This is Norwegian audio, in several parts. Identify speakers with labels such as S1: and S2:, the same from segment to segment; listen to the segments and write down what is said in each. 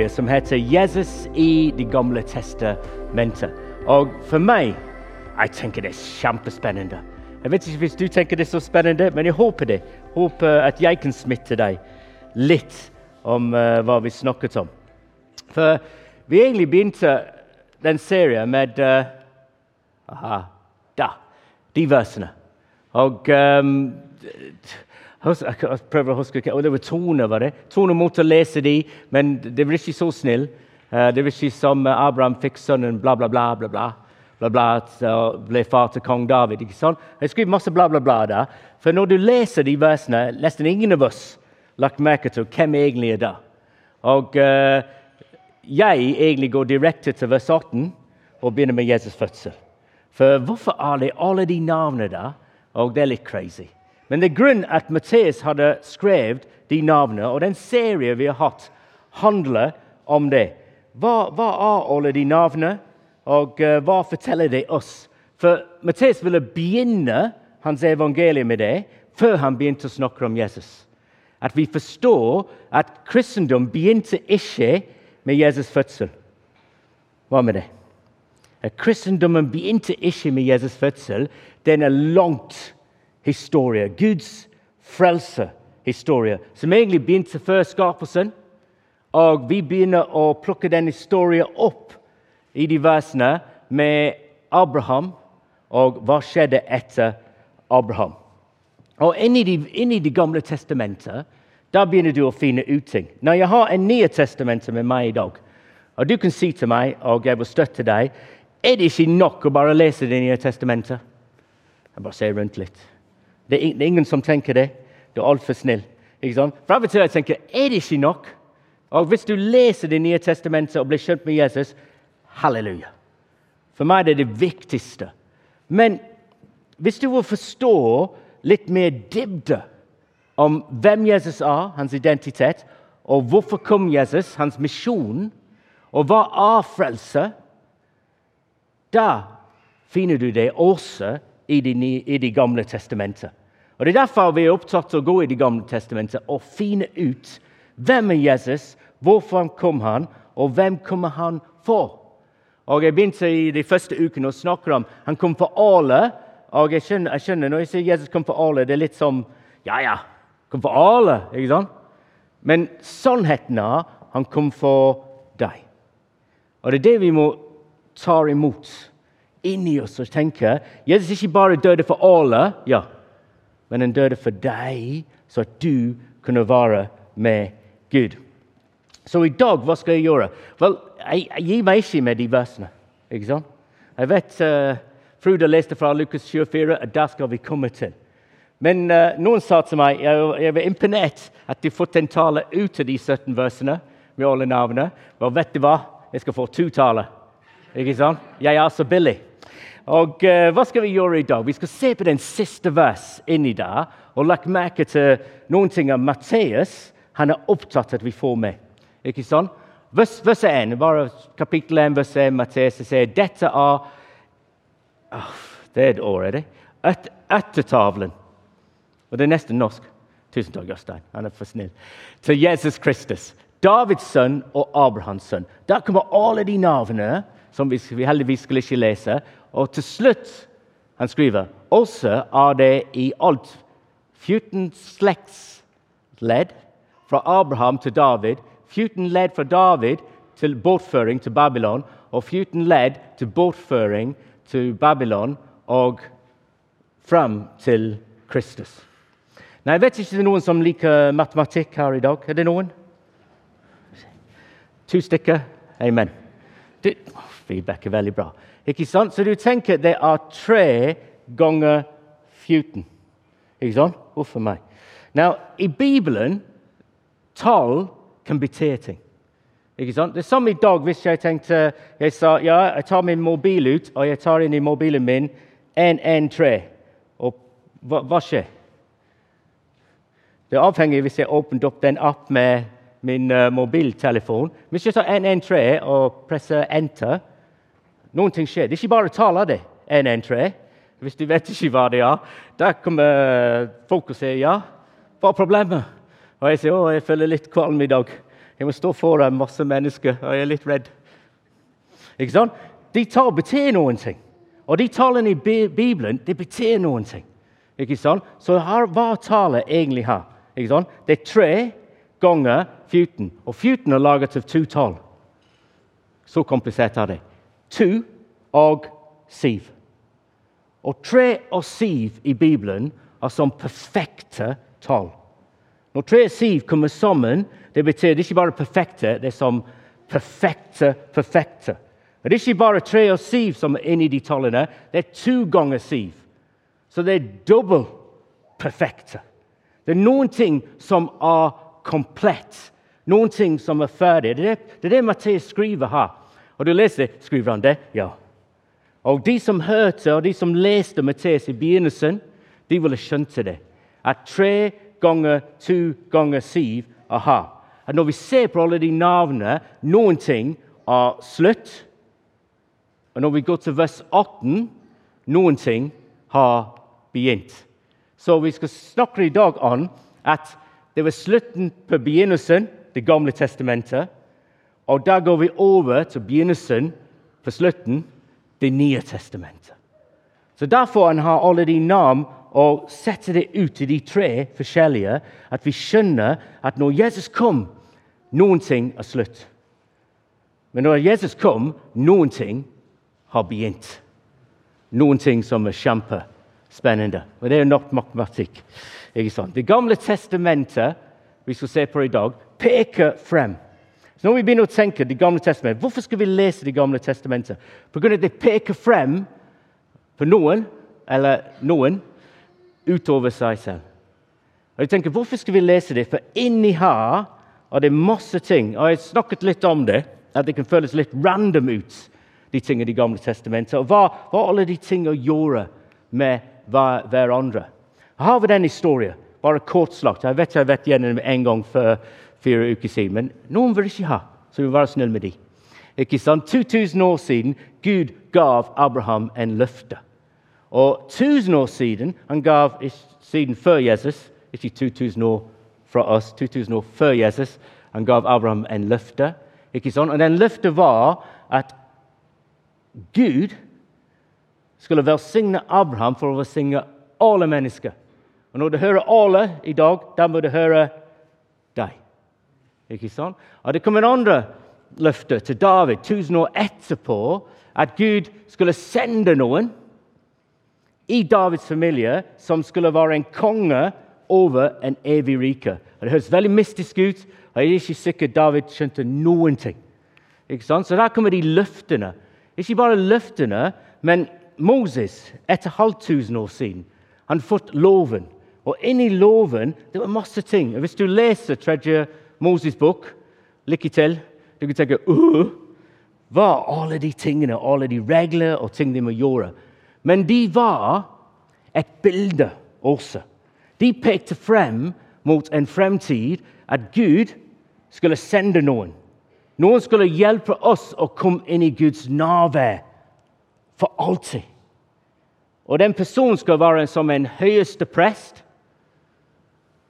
S1: serie som heter 'Jesus i Det gamle testamentet'. Og for meg jeg tenker det er kjempespennende. Jeg vet ikke hvis du tenker det er så spennende, men jeg håper det. Håper at jeg kan smitte deg litt om uh, hva vi snakket om. For vi egentlig begynte den serien med uh, aha, da, de versene. Og um, jeg prøver å huske og Det var Tone, var det? Tone måtte lese de, men det var ikke så snill. Eh, det var ikke som Abraham fikk sønnen bla, bla, bla, bla, bla, bla, bla ble far til kong David. ikke sant? Jeg skriver masse bla, bla, bla der. For når du leser de versene, nesten ingen av oss lagt merke til hvem egentlig er det. Og uh, jeg egentlig går direkte til vers 18 og begynner med Jesus' fødsel. For hvorfor er det alle de navnene der? Og det er litt crazy. Men det er grunn at Matteus hadde skrevet de navnene, og den serien vi har hatt, handler om det. Hva, hva er alle de navnene, og uh, hva forteller de oss? For Matteus ville begynne hans evangelium med det før han begynte å snakke om Jesus. At vi forstår at kristendom begynte ikke med Jesus' fødsel. Hva med det? At kristendommen begynte ikke med Jesus' fødsel. Den er langt historie. Guds frelsehistorie, som egentlig begynte før skapelsen. Og vi begynner å plukke den historien opp i de versene med Abraham og hva skjedde etter Abraham. Og Inni de, inn de gamle testamentet da begynner du å finne ut ting. Når jeg har en nye testamentet med meg i dag, og du kan si til meg og jeg vil støtte deg, er det ikke nok å bare lese Det nye testamentet? Jeg bare ser rundt litt. Det er, ingen som tenker det. Du er altfor snill. Ikke sant? For Av og til jeg tenker er det ikke nok. Og Hvis du leser Det nye testamentet og blir skjønt med Jesus halleluja. For meg er det det viktigste. Men hvis du vil forstå litt mer dybde om hvem Jesus er, hans identitet, og hvorfor kom Jesus, hans misjon, og hva er frelse, da finner du det også i Det, det gamle testamentet. Og Det er derfor vi er opptatt av å gå i Det gamle testamentet og finne ut hvem er Jesus, hvorfor kom han, og hvem kommer han for. Og Jeg begynte i de første ukene å snakke om han kom for alle. Og jeg skjønner, jeg skjønner, Når jeg sier Jesus kom for alle, det er litt som Ja, ja, kom for alle. ikke sant? Men sannheten er han kom for deg. Og det er det vi må ta imot inni oss og tenke. Jesus ikke bare døde for alle. ja, men han døde for deg, så at du kunne være med Gud. Så i dag, hva skal jeg gjøre? Vel, jeg, gir meg ikke med de versene. ikke sant? Jeg vet uh, Frode leste fra Lukas 24, og der skal vi komme til. Men uh, noen sa til meg jeg var imponert at de fått en tale ut av de 17 versene med alle navnene. Vel, vet du hva? Jeg skal få to taler. Ikke sant? Jeg er så billig. Og eh, Hva skal vi gjøre i dag? Vi skal se på den siste vers inni der og legge merke til noen ting av Matteus han er opptatt av at vi får med. Ikke sånn? Vers, vers 1, bare kapittel 1, vers 1, Matteus sier dette er oh, Det er et år, er det? Et. Og det er nesten norsk. Tusen takk, Jostein. Han er for snill. Til Jesus Kristus. Davids sønn og Abrahams sønn. Der kommer alle de navnene som vi heldigvis skulle ikke lese. Og til slutt han skriver også er det i alt 14 slektsledd fra Abraham til David, 14 ledd fra David til bortføring til Babylon, og 14 ledd til bortføring til Babylon og fram til Kristus. Nei, Jeg vet ikke det er noen som liker matematikk her i dag. Er det noen? To stykker? Amen. Feedback er veldig bra. Ikke sant? Så du tenker det er tre ganger 14. Ikke sant? Huff a meg. Now, I Bibelen tall kan bety ting. Ikke sant? Det er som i dag hvis jeg tenkte Jeg sa ja, jeg tar min mobil ut, og jeg tar inn i mobilen min 113. Og hva, skjer? Det er avhengig hvis jeg åpner opp den app med min uh, mobiltelefon. Hvis jeg tar 113 og presser enter noen ting skjer. Det er ikke bare å tale det. 113. Hvis du vet ikke hva det er, da kommer folk og sier ja, hva er problemet? Og jeg sier å, jeg føler litt kvalm i dag. Jeg må stå foran masse mennesker, og jeg er litt redd. Ikke sant? De tar betyr noen ting. Og de tallene i Bibelen det betyr noen ting. Ikke sant? Så her, hva taler egentlig her? Ikke sant? Det er tre ganger 14. Og 14 er laget av to tall. Så komplisert er det. To og syv. Og tre og syv i Bibelen er som perfekte tall. Når tre og syv kommer sammen, det betyr det ikke bare perfekte, det er som perfekte, perfekte. Og Det er ikke bare tre og syv som er inni de tallene, det er to ganger syv. Så det er dobbelt perfekte. Det er noen ting som er komplett, noen ting som er ferdig. Det er det, det, er det Matteus skriver her. Og du leser skriver han det? Ja. Og de som hørte, og de som leste Matteus i begynnelsen, de ville skjønt det. At tre ganger to ganger syv aha. At når vi ser på alle de navnene, noen ting er slutt. Og når vi går til vers 18, noen ting har begynt. Så vi skal snakke i dag om at det var slutten på begynnelsen, Det gamle testamentet. Og da går vi over til begynnelsen på slutten, Det nye testamentet. Så Derfor han har alle de navn og setter det ut til de tre forskjellige, at vi skjønner at når Jesus kom, noen ting er slutt. Men når Jesus kom, noen ting har begynt. Noen ting som er kjempespennende. Og det er nok matematikk. Det gamle testamentet vi skal se på i dag, peker frem. Så når vi begynner å tenke Det gamle testamentet, Hvorfor skal vi lese Det gamle testamentet? Pga. at det peker frem på noen, eller noen, utover seg selv. Og jeg tenker, Hvorfor skal vi lese det? For inni her er det masse ting. og Jeg har snakket litt om det, at det kan føles litt random ut, de tingene i Det gamle testamentet. Og hva, hva alle de tingene gjorde med hverandre. Her har vi den historien. Bare kortslagt. Jeg vet jeg har vært gjennom en gang for fire uker siden, men noen vil ikke ha, så vi må være snille med dem. Ikke sant? 2000 år siden Gud gav Abraham en løfte. Og 1000 år siden han gav siden før Jesus, ikke 2000 år fra oss, 2000 år før Jesus, han gav Abraham en løfte. Ikke sant? Og den løftet var at Gud skulle velsigne Abraham for å velsigne alle mennesker. Og Når du hører alle i dag, da må du høre deg. Ikke sant? Og Det kommer en andre løfte til David tusen år etterpå, at Gud skulle sende noen i Davids familie som skulle være en konge over en evig rike. Og det høres veldig mystisk ut, og jeg er ikke sikker David skjønte noen ting. Ikke sant? Så der kommer de løftene. Ikke bare løftene, men Moses, etter halvtusen år siden, han fått loven. Og inni loven det var masse ting. Hvis du leser tredje Moses' bok, lykke til. Du kan tenke Hva er alle de tingene, alle de regler og ting de må gjøre? Men de var et bilde også. De pekte frem mot en fremtid at Gud skulle sende noen. Noen skulle hjelpe oss å komme inn i Guds nærvær for alltid. Og den personen skal være som en høyeste prest,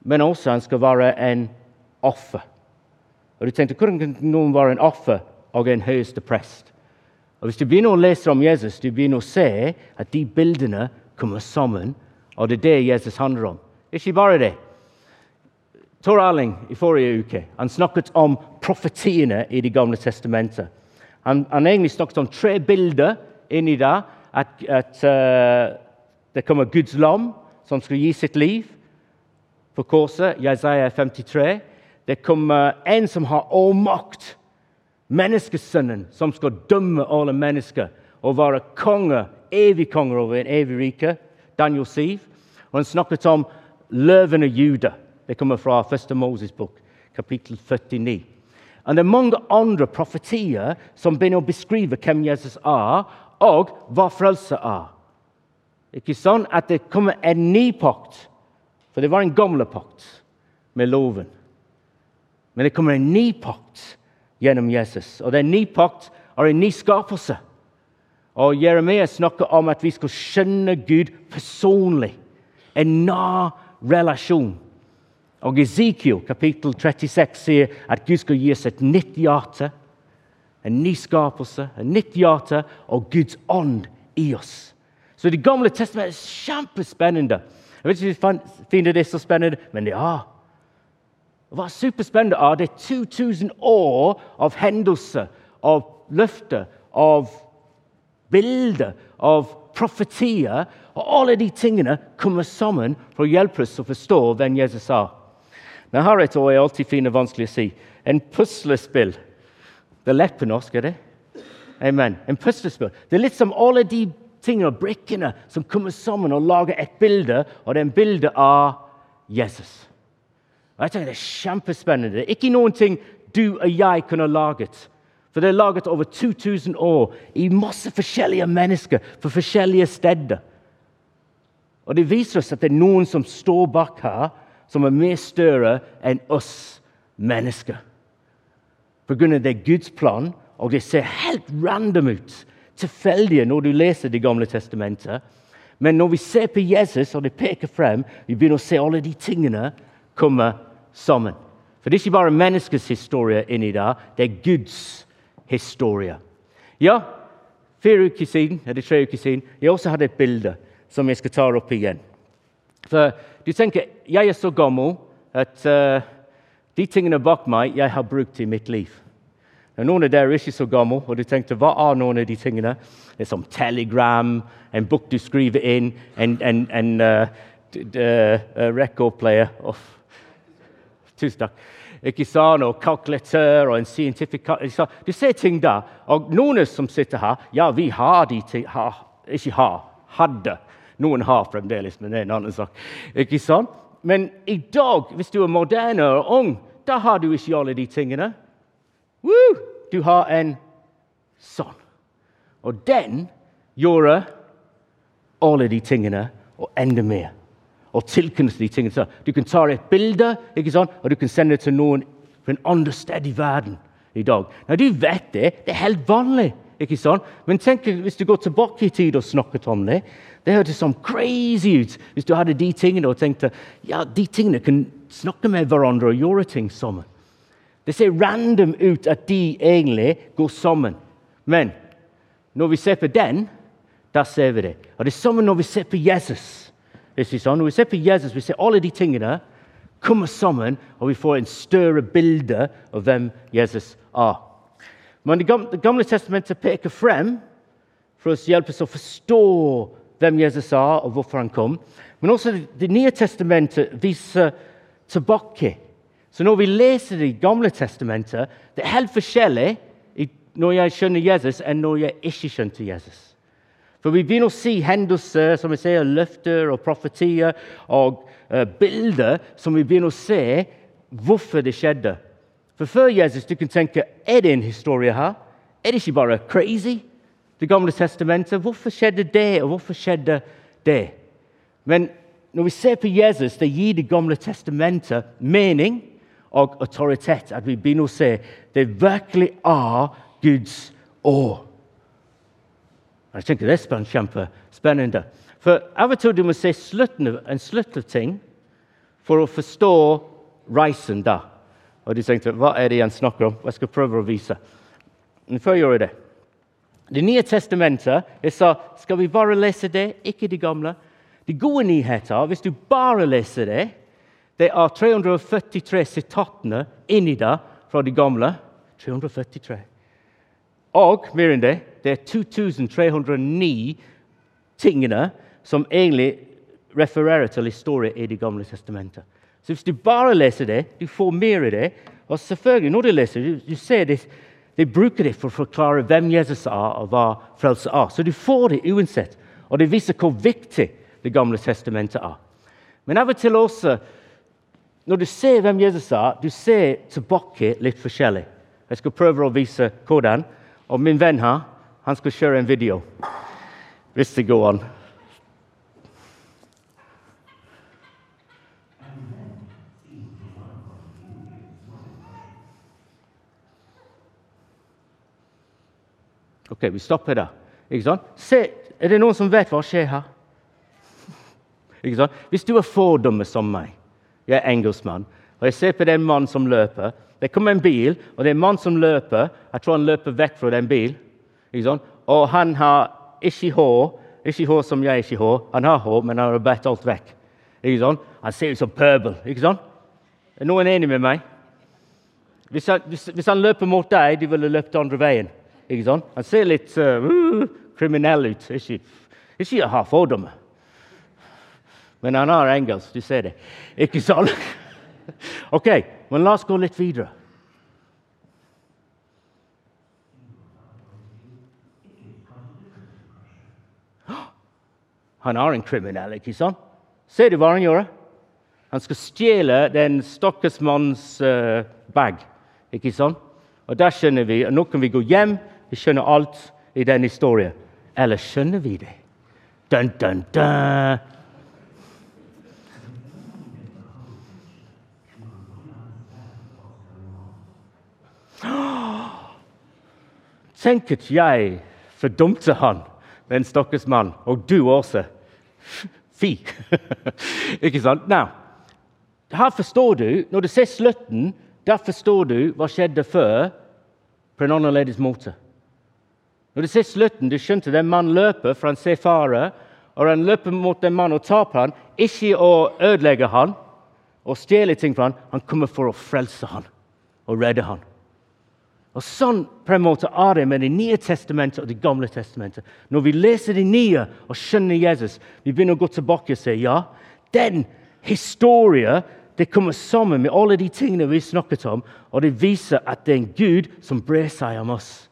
S1: men også han skal være en offer. Og du tenkte, Hvordan kan noen være en offer og en høyeste prest? Og Hvis du begynner å lese om Jesus, du begynner å se at de bildene kommer sammen. Og det er det Jesus handler om. Ikke bare det. Tor Erling i forrige uke han snakket om profetiene i Det gamle testamentet. Han, han egentlig snakket om tre bilder inni der. At, at uh, det kommer Guds lam som skal gi sitt liv på korset, Jesaja 53. Det kommer en som har all makt menneskesønnen som skal dømme alle mennesker og være konge, evig konge over en evig rike, Daniel 7. Og han snakket om løven av Juda. Det kommer fra 1. Moses bok, kapittel 49. Og det er mange andre profetier som begynner å beskrive hvem Jesus er, og hva frelse er. Ikke sånn at det kommer en ny pakt, for det var en gammel pakt med loven. Men det kommer en ny pakt gjennom Jesus. Og Den ny pakt er en ny skapelse. Og Jeremia snakker om at vi skal skjønne Gud personlig. En nær relasjon. Og Ezekiel kapittel 36 sier at Gud skal gi oss et nytt hjerte. En ny skapelse, en nytt hjerte og Guds ånd i oss. Så Det gamle testamentet er kjempespennende. Jeg vet ikke om du finner det så spennende, men ja. Det var superspennende. Ja, det er 2000 år av hendelser, av løfter, av bilder, av profetier. Og alle de tingene kommer sammen for å hjelpe oss å forstå hvem Jesus er. Men her et ord er alltid og vanskelig å si. En puslespill. Det er lett på norsk, er det? Amen. En puslespill. Det er litt som alle de tingene og brikkene som kommer sammen og lager et bilde, og det er en bilde av Jesus. Og jeg tenker Det er kjempespennende. Ikke noen ting du og jeg kunne laget. For det er laget over 2000 år i masse forskjellige mennesker på forskjellige steder. Og Det viser oss at det er noen som står bak her, som er mer større enn oss mennesker. På grunn av det er Guds plan, og det ser helt random ut. Tilfeldige når du leser Det gamle testamentet. Men når vi ser på Jesus, og det peker frem, vi begynner å se alle de tingene komme sammen. For det er ikke bare menneskets historie inni der, det er Guds historie. Ja, fire uker siden, eller tre uker siden jeg også hadde et bilde som jeg skal ta opp igjen. For du tenker, Jeg er så gammel at uh, de tingene bak meg jeg har brukt i mitt liv. Og noen av dere er ikke så gamle, og du tenkte hva er noen av de tingene? Det er som Telegram, en bok du skriver inn, en, en, en uh, uh, recordplayer oh. Tusen takk. Ikke sant? Og kalkulatør og en scientific ser ting der. Og noen som sitter her, ja, vi har de ting har, Ikke har, hadde. Noen har fremdeles, men det er en annen sak. Ikke sant? Men i dag, hvis du er moderne og ung, da har du ikke alle de tingene. Woo! Du har en sånn. Og den gjorde alle de tingene og enda mer og tilknytte de tingene. Du kan ta et bilde ikke sant? og du kan sende det til noen fra en andre sted i verden i dag. Når du vet det, det er helt vanlig. ikke sant? Men tenk hvis du går tilbake i tid og snakket om det. Det hørtes sånn crazy ut hvis du hadde de tingene og tenkte ja, de tingene kan snakke med hverandre og gjøre ting sammen. Det ser random ut at de egentlig går sammen. Men når vi ser på den, da ser vi det. Og det er sammen når vi ser på Jesus. Når vi ser på Jesus, vi ser alle de tingene komme sammen, og vi får en større bilde av hvem Jesus er. Men Det gamle testamentet peker frem for å hjelpe oss å forstå hvem Jesus er, og hvorfor han kom. Men også Det nye testamentet viser tilbake. Så når vi leser Det gamle testamentet, det er helt forskjellig når jeg skjønner Jesus, enn når jeg ikke skjønte Jesus. For vi begynner å se hendelser som vi ser løfter og profetier og uh, bilder som vi begynner å se hvorfor det skjedde. For Før Jesus du kan tenke er det en historie her. Er det ikke bare crazy? Det gamle testamentet. Hvorfor skjedde det, og hvorfor skjedde det? Men når vi ser på Jesus, det gir Det gamle testamentet mening og autoritet. At vi begynner å se det virkelig er Guds ord. Jeg tenker Det er kjempespennende. For av og til du må se slutten, en slutt av ting for å forstå reisen da. Og de tenkte hva er det han snakker om? Jeg skal prøve å vise. Men før jeg gjør det Det nye testamentet Jeg sa skal vi bare lese det, ikke de gamle. De gode nyheter, hvis du bare leser det Det er 343 sitatene inni der fra de gamle. 343. Og mer enn det, det er 2309 tingene som egentlig refererer til historie i Det gamle testamentet. Så hvis du bare leser det, du får mer av det. Og selvfølgelig, når du leser du, du ser det, De bruker det for å forklare hvem Jesus er, og hva frelse er. Så du får det uansett. Og det viser hvor viktig Det gamle testamentet er. Men av og til også, når du ser hvem Jesus er, du ser tilbake litt forskjellig. Jeg skal prøve å vise hvordan. Og min venn her han skal kjøre en video. Hvis det går an. Ok, vi stopper der. Ikke sant? Se, er det noen som vet hva skjer her? Ikke sant? Hvis du er fordommet som meg, Jeg er engelskmann. Og jeg ser på den mannen som løper. Det kommer en bil, og det er en mann som løper. Jeg tror han løper vekk fra den bilen. Og han har ikke hår. Ikke hår som jeg ikke har. Han har hår, men han har bedt alt vekk. Han ser ut som pøbel. ikke sant? Er noen enig med meg? Hvis han, hvis, hvis han løper mot deg, de ville løpt andre veien. Ikke sant? Han ser litt uh, kriminell ut. Ikke, ikke har fordommer. Men han har engelsk, du ser det. Ikke sant? OK, men la oss gå litt videre. Han er en kriminell, ikke sant? Ser du hva han gjør? Han skal stjele den stakkars manns uh, bag. Ikke sant? Og der skjønner vi og nå kan vi gå hjem, vi skjønner alt i den historien. Eller skjønner vi det? Dun, dun, dun. Tenk at jeg fordumte han, den stakkars mann, og du også. Fy! Ikke sant? Now, her forstår du, når du ser slutten, der forstår du hva skjedde før, på en annerledes måte. Når du ser slutten, du skjønte den mannen løper, for han ser fare. Og han løper mot den mannen og på han, ikke å ødelegge han og stjele ting fra han, han kommer for å frelse han og redde han. Og Sånn på en måte er det med Det nye testamentet og Det gamle testamentet. Når vi leser Det nye og skjønner Jesus, vi begynner å gå tilbake og si ja, den historien det kommer sammen med alle de tingene vi snakket om, og det viser at det er en Gud som brer seg om oss.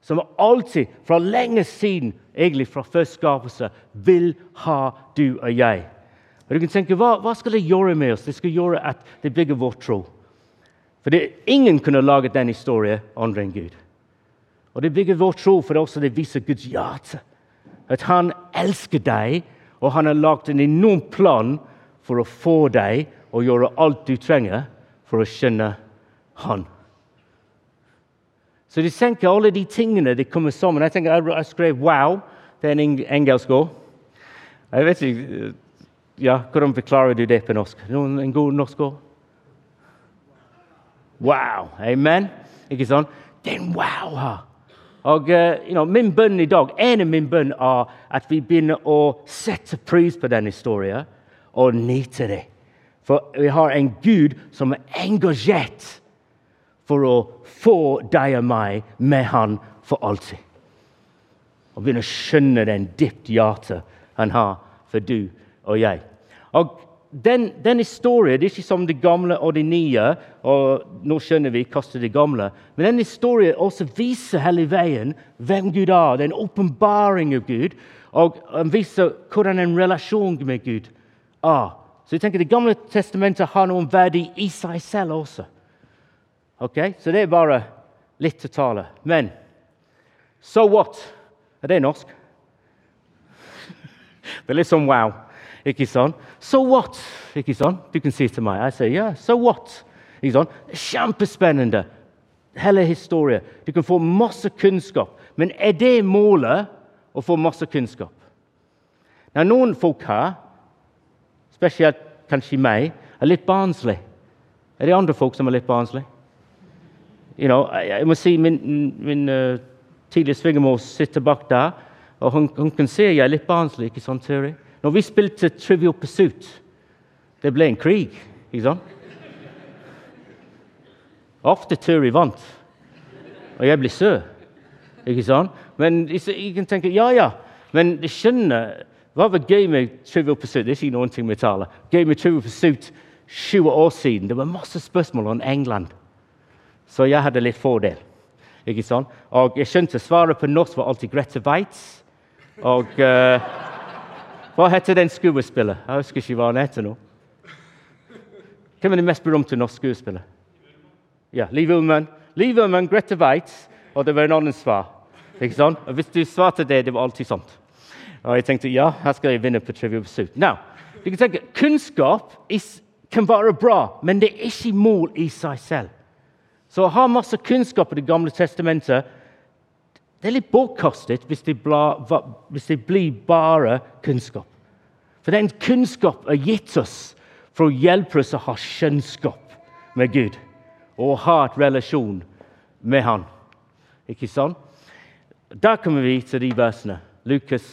S1: Som alltid, fra lenge siden, egentlig fra første skapelse, vil ha du og jeg. Og du kan tenke, hva, hva skal det gjøre med oss? Det skal gjøre at det bygger vår tro. For det, ingen kunne laget den historien andre enn Gud. Og Det bygger vår tro, for det også det viser Guds hjerte. At han elsker deg, og han har lagd en enorm plan for å få deg og gjøre alt du trenger for å skjønne han. Så de tenker alle de tingene de kommer sammen. Jeg tenker, jeg skrev 'wow'. Det er en engelsk ord. Jeg vet ikke ja, Hvordan forklarer du det på norsk? En god norsk ord? Wow! Amen? Ikke sånn? Det er en wow her. Og uh, you know, Min bønn i dag, En av min bønn er at vi begynner å sette pris på den historien og nyte det. For vi har en Gud som er engasjert for å få deg og meg med Han for alltid. Og begynne å skjønne den dypt hjerte han har for du og jeg. Og den, den, historien det er ikke som det gamle og det nye. og Nå skjønner vi kaster det gamle. Men den historien også viser hele veien hvem Gud er. Det er en åpenbaring av Gud. Og den viser hvordan en relasjon med Gud er. Så jeg tenker Det gamle testamentet har noen verdi i seg selv også. Ok? Så det er bare litt å tale. Men so what? Er det norsk? Det er litt sånn wow. Ikke sant? So what? Ikke sant? Du kan si til meg jeg sier, ja, so what? Ikke sant? Kjempespennende. Hele historien. Du kan få masse kunnskap. Men er det målet å få masse kunnskap? Nå, noen folk her, spesielt kanskje meg, er litt barnslig. Er det andre folk som er litt barnslig? You know, jeg må si Min, min uh, tidligere svigermor sitter bak der, og hun, hun kan se jeg er litt barnslig. ikke sant, Terry? Når vi spilte Trivial Pursuit Det ble en krig, ikke sant? Ofte Turi vant, og jeg ble sur. Ikke sant? Men jeg kan tenke ja, ja, men jeg skjønner hva var gøy med Trivial Pursuit? Det er ikke noen ting med tale. Gøy med Trivial Pursuit 20 år siden. Det var masse spørsmål om England. Så jeg hadde litt fordel. Ikke sant? Og jeg skjønte svaret på norsk var alltid Grete Weitz. Og uh, hva heter den skuespilleren? Jeg husker ikke hva han heter nå. Hvem er den mest berømte norske skuespiller? Ja, Liv Ullmann. Liv Ullmann, Grete Weitz, og det var en annen svar. Ikke sant? Og Hvis du svarte det, det var alltid sant. Og jeg tenkte ja, her skal jeg vinne på Trivial Pursuit. Now, du kan tenke, Kunnskap kan være bra, men det er ikke mål i seg selv. Så å ha masse kunnskap i Det gamle testamentet det er litt bortkastet hvis det, blir bare kunnskap. For den kunnskap er gitt oss for å hjelpe oss å ha kjennskap med Gud og ha et relasjon med Han. Ikke sant? Da kommer vi til de versene. Lukas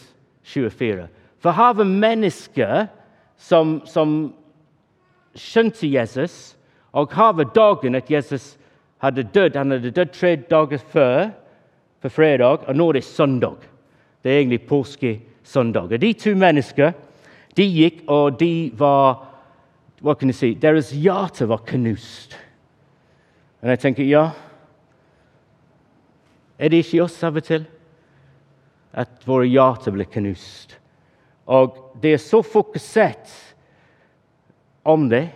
S1: 24. For har vi mennesker som, som skjønte Jesus, og har vi dagen at Jesus hadde dødd Han hadde dødd tre dager før, på fredag, og nå er det søndag. Det er egentlig påskesøndag. Og de to mennesker de gikk, og de var Hva kan jeg si? Deres hjerte var knust. Og jeg tenker, ja Er det ikke oss av og til? At våre hjerter blir knust. Og det er så fokusert om det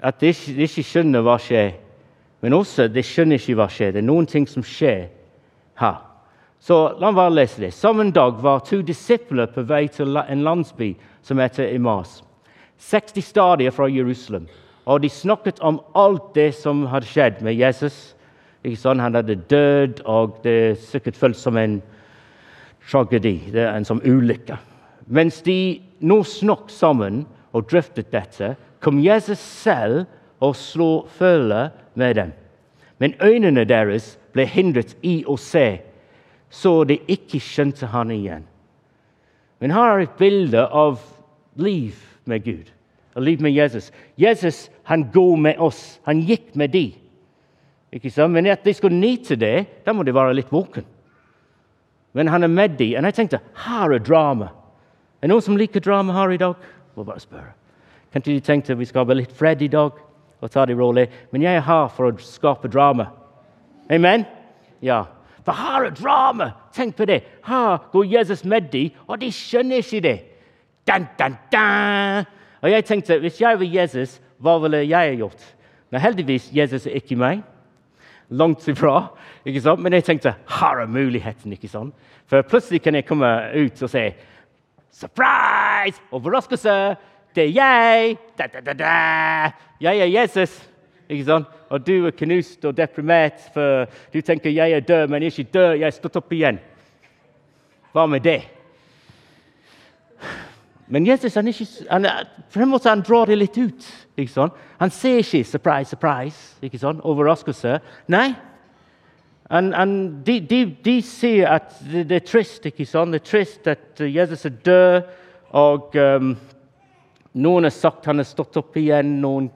S1: at de ikke, de ikke skjønner hva skjer. Men også de skjønner ikke hva skjer. Det er noen ting som skjer her. Så la meg bare lese det. Samme dag var to disipler på vei til en landsby som heter Imas. 60 stadier fra Jerusalem. Og de snakket om alt det som hadde skjedd med Jesus. Han hadde dødd, og det er sikkert føltes som en tragedi, det er en som ulykke. Mens de nå snakket sammen og drøftet dette, kom Jesus selv og slo følge med dem. Men øynene deres ble hindret i å se, så de ikke skjønte han igjen. Men her er et bilde av liv med Gud, av liv med Jesus. Jesus han går med oss. Han gikk med de. Ikke sant? Men at de skulle nyte det, da må de være litt våken. Men han er med de. Og jeg tenkte her er drama. Er det noen som liker drama her i dag? Må bare spørre. Kanskje de tenkte vi skal ha litt fred i dag og ta det rolig. Men jeg er her for å skape drama. Amen? Ja. For her er drama! Tenk på det. Her går Jesus med dem, og de skjønner ikke det. Dan, dan, dan. Og jeg tenkte, Hvis jeg var Jesus, hva ville jeg gjort? Men heldigvis Jesus er ikke meg. Langt ifra. ikke sant? Men jeg tenkte her er muligheten. ikke sant? For plutselig kan jeg komme ut og si Surprise! Overraskelse! Det er jeg! Da, da, da, da. Jeg er Jesus. Ikke sant? Og du er knust og deprimert, for du tenker jeg er død, men ikke død. Jeg er stått opp igjen. Hva med det? Men Jesus han, ikke, han, på en måte han drar det litt ut. Ikke sant? Han ser ikke 'surprise, surprise', ikke sant? overraskelse. Nei. Han, han, de, de, de, ser at det, det, er trist ikke sant? Det er trist at Jesus er død. Og um, noen har sagt han har stått opp igjen, noen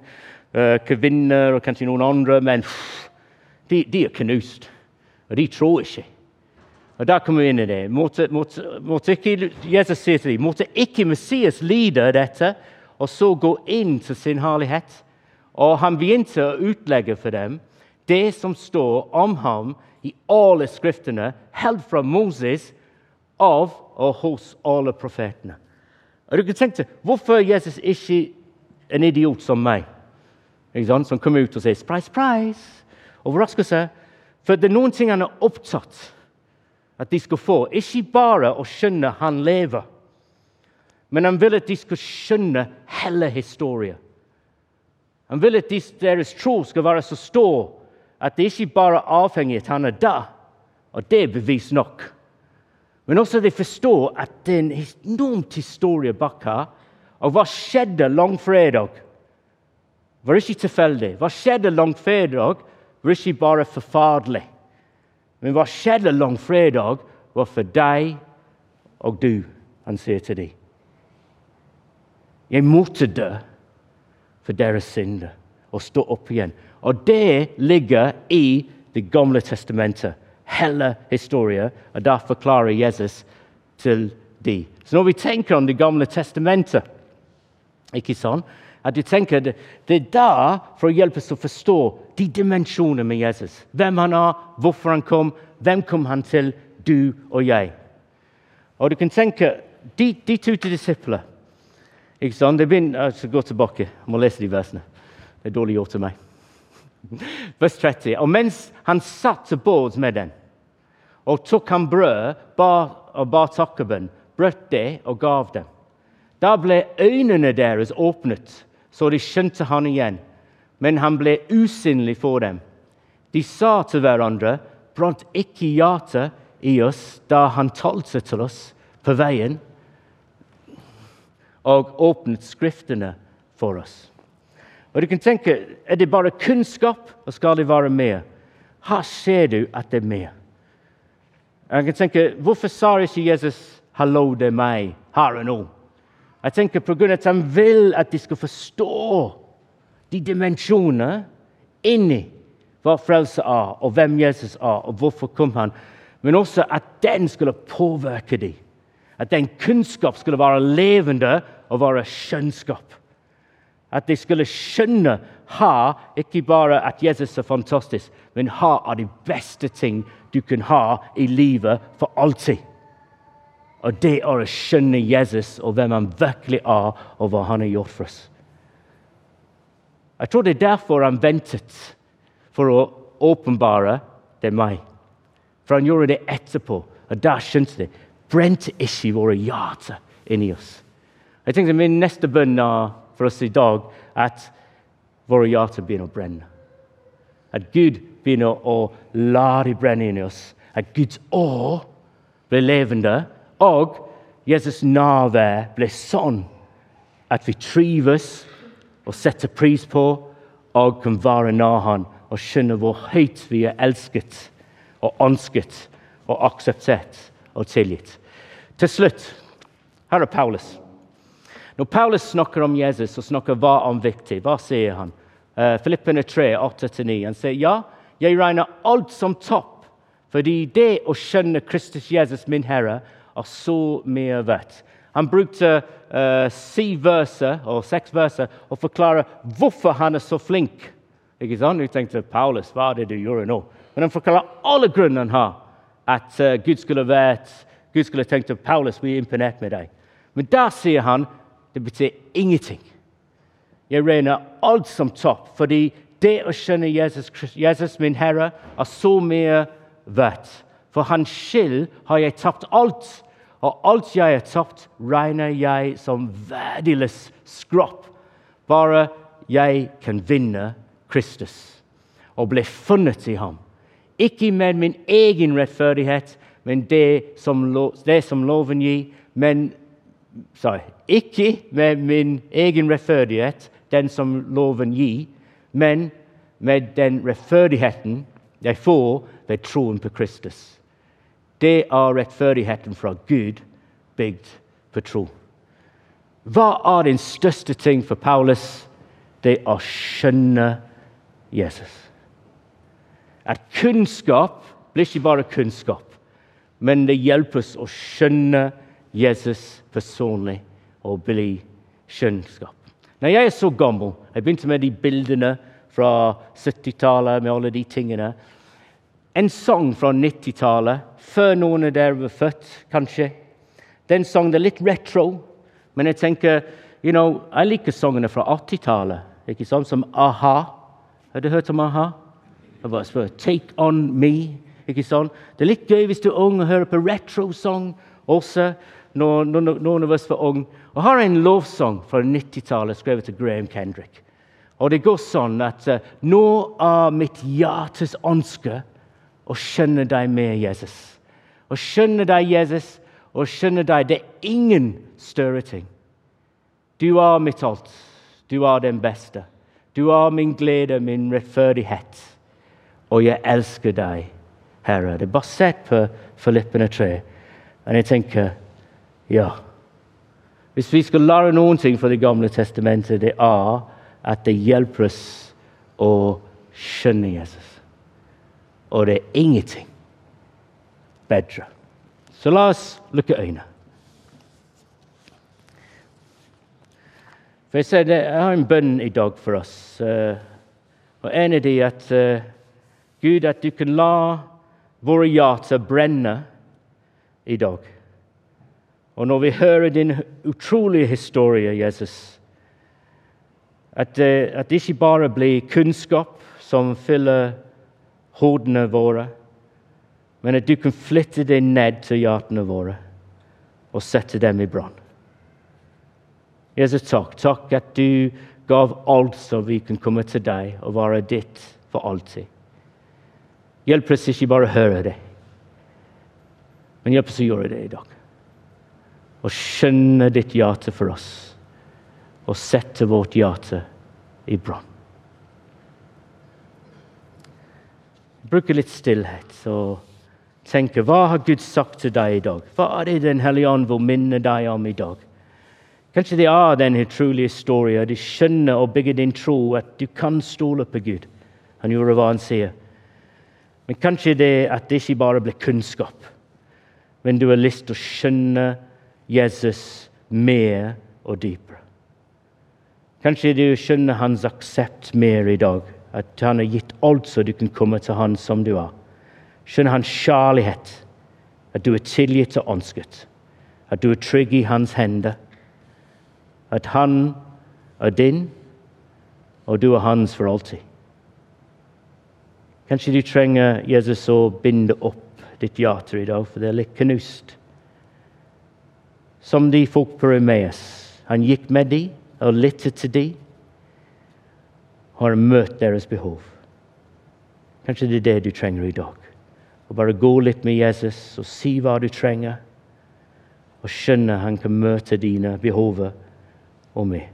S1: uh, kvinner og kanskje noen andre. Men pff, de, de, er knust, og de tror ikke. Og Der kommer vi inn i det. Måtte, måtte, måtte ikke, Jesus sier til dem måtte ikke Messias lide dette og så gå inn til sin herlighet. Og han begynte å utlegge for dem det som står om ham i alle skriftene, helt fra Moses av og hos alle profetene. Og du kan tenke Hvorfor er Jesus ikke en idiot som meg, som kommer ut og sier 'surprise, surprise'? Overraskelse. For det er noen ting han er opptatt at de skal få. Ikke bare å skjønne han lever, men han vil at de skal skjønne hele historien. Han vil at deres tro skal være så stor at det ikke bare er avhengig av at han er der, og det er bevis nok. Men også de forstår at det er en enormt historie bak her. Og hva skjedde langfredag? var ikke tilfeldig. Hva skjedde langfredag, var ikke bare forferdelig. Men hva skjedde langfredag, var for deg og du, han sier til dem. Jeg måtte dø for deres synder og stå opp igjen. Og det ligger i Det gamle testamentet. Hele historien. Og da forklarer Jesus til dem. Så når vi tenker om Det gamle testamentet ikke sånn, at du tenker det, det er der for å hjelpe oss å forstå de dimensjonene med Jesus. Hvem han er, hvorfor han kom, hvem kom han til? Du og jeg. Og du kan tenke de, de to til disipler ikke sant? Det begynner, jeg skal gå tilbake. Jeg må lese de versene. Det er dårlig gjort til meg. Vers 30. Og mens han satt til bords med dem, og tok han brød bar, og bar takkebønn, brøt det og gav dem. Da ble øynene deres åpnet, så de skjønte han igjen. Men han ble usynlig for dem. De sa til hverandre, brant ikke hjertet i oss da han talte til oss på veien? og åpnet Skriftene for oss. Og du kan tenke, Er det bare kunnskap, og skal det være med? Her ser du at det er med. Jeg kan tenke, Hvorfor sa ikke Jesus 'hallo, det er meg' her og nå? Jeg tenker på grunn av at Han vil at de skal forstå de dimensjoner inni hva frelse er, og hvem Jesus er, og hvorfor kom han. Men også at den skulle påvirke dem. At den kunnskap skulle være levende og være skjønnskap. At de skulle skjønne ha, ikke bare at Jesus er fantastisk, men ha er de beste ting du kan ha i livet for alltid. Og det er å skjønne Jesus og hvem han virkelig er, og hva han har gjort for oss. Jeg tror det er derfor han ventet for å åpenbare det er meg. For han gjorde det etterpå, og da skjønte de brente ikke våre hjerter inni oss. Jeg tenkte Min neste bønn for oss i dag at våre hjerter begynner. At Gud begynner å la de brenne inni oss. At Guds år blir og Jesus' nærvær blir at vi trives og på og kan være nær Han og skjønne hvor høyt vi er elsket og ønsket og akseptert og tilgitt. Til slutt Paulus. Når Paulus snakker om Jesus og snakker hva om viktig, hva sier han? Uh, Filippene 3, 8-9. Han sier ja, jeg regner alt som topp, fordi det å skjønne Kristus Jesus, min Herre, er så mye verdt. Han brukte uh, verser, og seks verser og forklare hvorfor han er så flink. Ikke sant? Du tenkte Paulus, hva er det du gjør nå? Men han forklarer alle grunnene han har at uh, Gud skulle vært Gud skulle tenkt at Paulus er imponert med deg. Men da sier han det betyr ingenting. Jeg regner alt som topp, fordi det å skjønne Jesus, Jesus min Herre, er så mye verdt. For hans skyld har jeg tapt alt, og alt jeg har tapt, regner jeg som verdiløs skropp. Bare jeg kan vinne Kristus og bli funnet i ham. Ikke med min egen rettferdighet, men det som, det som loven gir. Men sorry, ikke med min egen rettferdighet, den som loven gir, men med den rettferdigheten jeg får ved troen på Kristus. Det er rettferdigheten fra Gud bygd på tro. Hva er den største ting for Paulus? Det er å skjønne Jesus. At kunnskap blir ikke bare kunnskap men det hjelper oss å skjønne Jesus personlig og bli skjønnskap. Når jeg er så gammel Jeg begynte med de bildene fra 70-tallet med alle de tingene. En sang fra 90-tallet, før noen av dere var født, kanskje. Den sangen er litt retro, men jeg tenker you know, jeg liker sangene fra 80-tallet, ikke sant? som a-ha. Har du hørt om a-ha? Jeg spør, Take On Me. Ikke sant? Det er litt gøy hvis du er ung og hører på retro-sang også. Når, noen av oss var unge. Og har en lovsang fra 90-tallet skrevet til Graham Kendrick. Og Det går sånn at uh, nå er mitt hjertes ønske å skjønne deg mer, Jesus. Å skjønne deg, Jesus, og skjønne deg Det er ingen større ting. Du er mitt alt. Du er den beste. Du er min glede, min rettferdighet. Og jeg elsker deg Herre. Det er basert på Filippene 3. Og jeg tenker ja. Hvis vi skal lære noen ting fra Det gamle testamentet, det er at det hjelper oss å skjønne Jesus. Og det er ingenting bedre. Så la oss lukke øynene. For Jeg det, jeg har en bønn i dag for oss. Og En av de at uh, Gud, at du kan la våre hjerter brenner i dag. Og når vi hører din utrolige historie, Jesus, at, eh, at det ikke bare blir kunnskap som fyller hodene våre, men at du kan flytte det ned til hjertene våre og sette dem i brann. Jesus, takk. Takk at du gav alt så vi kan komme til deg og være ditt for alltid. Hjelp oss ikke bare å høre det, men hjelp oss å gjøre det i dag. Og skjønne ditt hjerte for oss. og sette vårt hjerte i brann. Bruke litt stillhet og tenke hva har Gud sagt til deg i dag? Hva er det Den hellige ånd vil minne deg om i dag? Kanskje det er den utrolige historien. De skjønner og bygger din tro at du kan stole på Gud. Han gjorde hva han sier. Men kanskje det at det ikke bare blir kunnskap, men du har lyst til å skjønne Jesus mer og dypere. Kanskje du skjønner hans aksept mer i dag. At han har gitt alt så du kan komme til han som du er. Skjønner hans kjærlighet. At du er tilgitt og ønsket. At du er trygg i hans hender. At han er din, og du er hans for alltid. Kanskje du trenger Jesus å binde opp ditt hjerte i dag, for det er litt knust. Som de folk på Remeas. Han gikk med dem og lyttet til dem. Har møtt deres behov. Kanskje det er det du trenger i dag. Å bare gå litt med Jesus og si hva du trenger, og skjønne han kan møte dine behov og meg.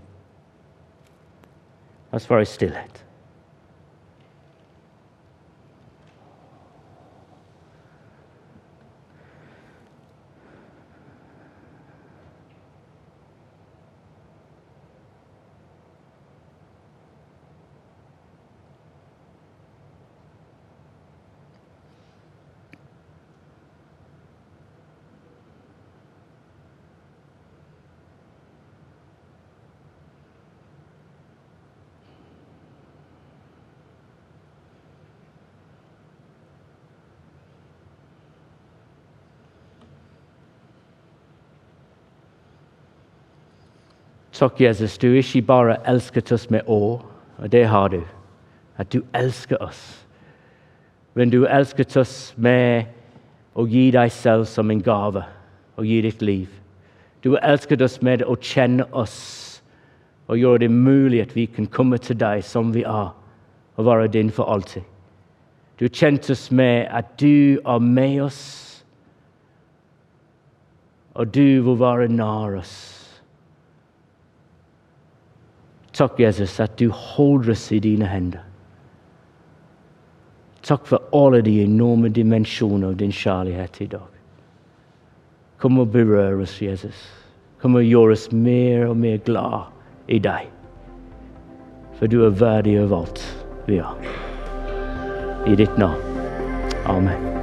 S1: La oss være i stillhet. Takk, Jesus, du ikke bare elsket oss med å, og det har du. At du elsker oss. Men du elsket oss med å gi deg selv som en gave og gi ditt liv. Du elsket oss med å kjenne oss og gjøre det mulig at vi kan komme til deg som vi er, og være din for alltid. Du har kjent oss med at du er med oss, og du vil være nær oss. Takk, Jesus, at du holder oss i dine hender. Takk for alle de enorme dimensjoner av din kjærlighet i dag. Kom og berør oss, Jesus. Kom og gjør oss mer og mer glad i deg. For du er verdig av alt vi har. I ditt navn. Amen.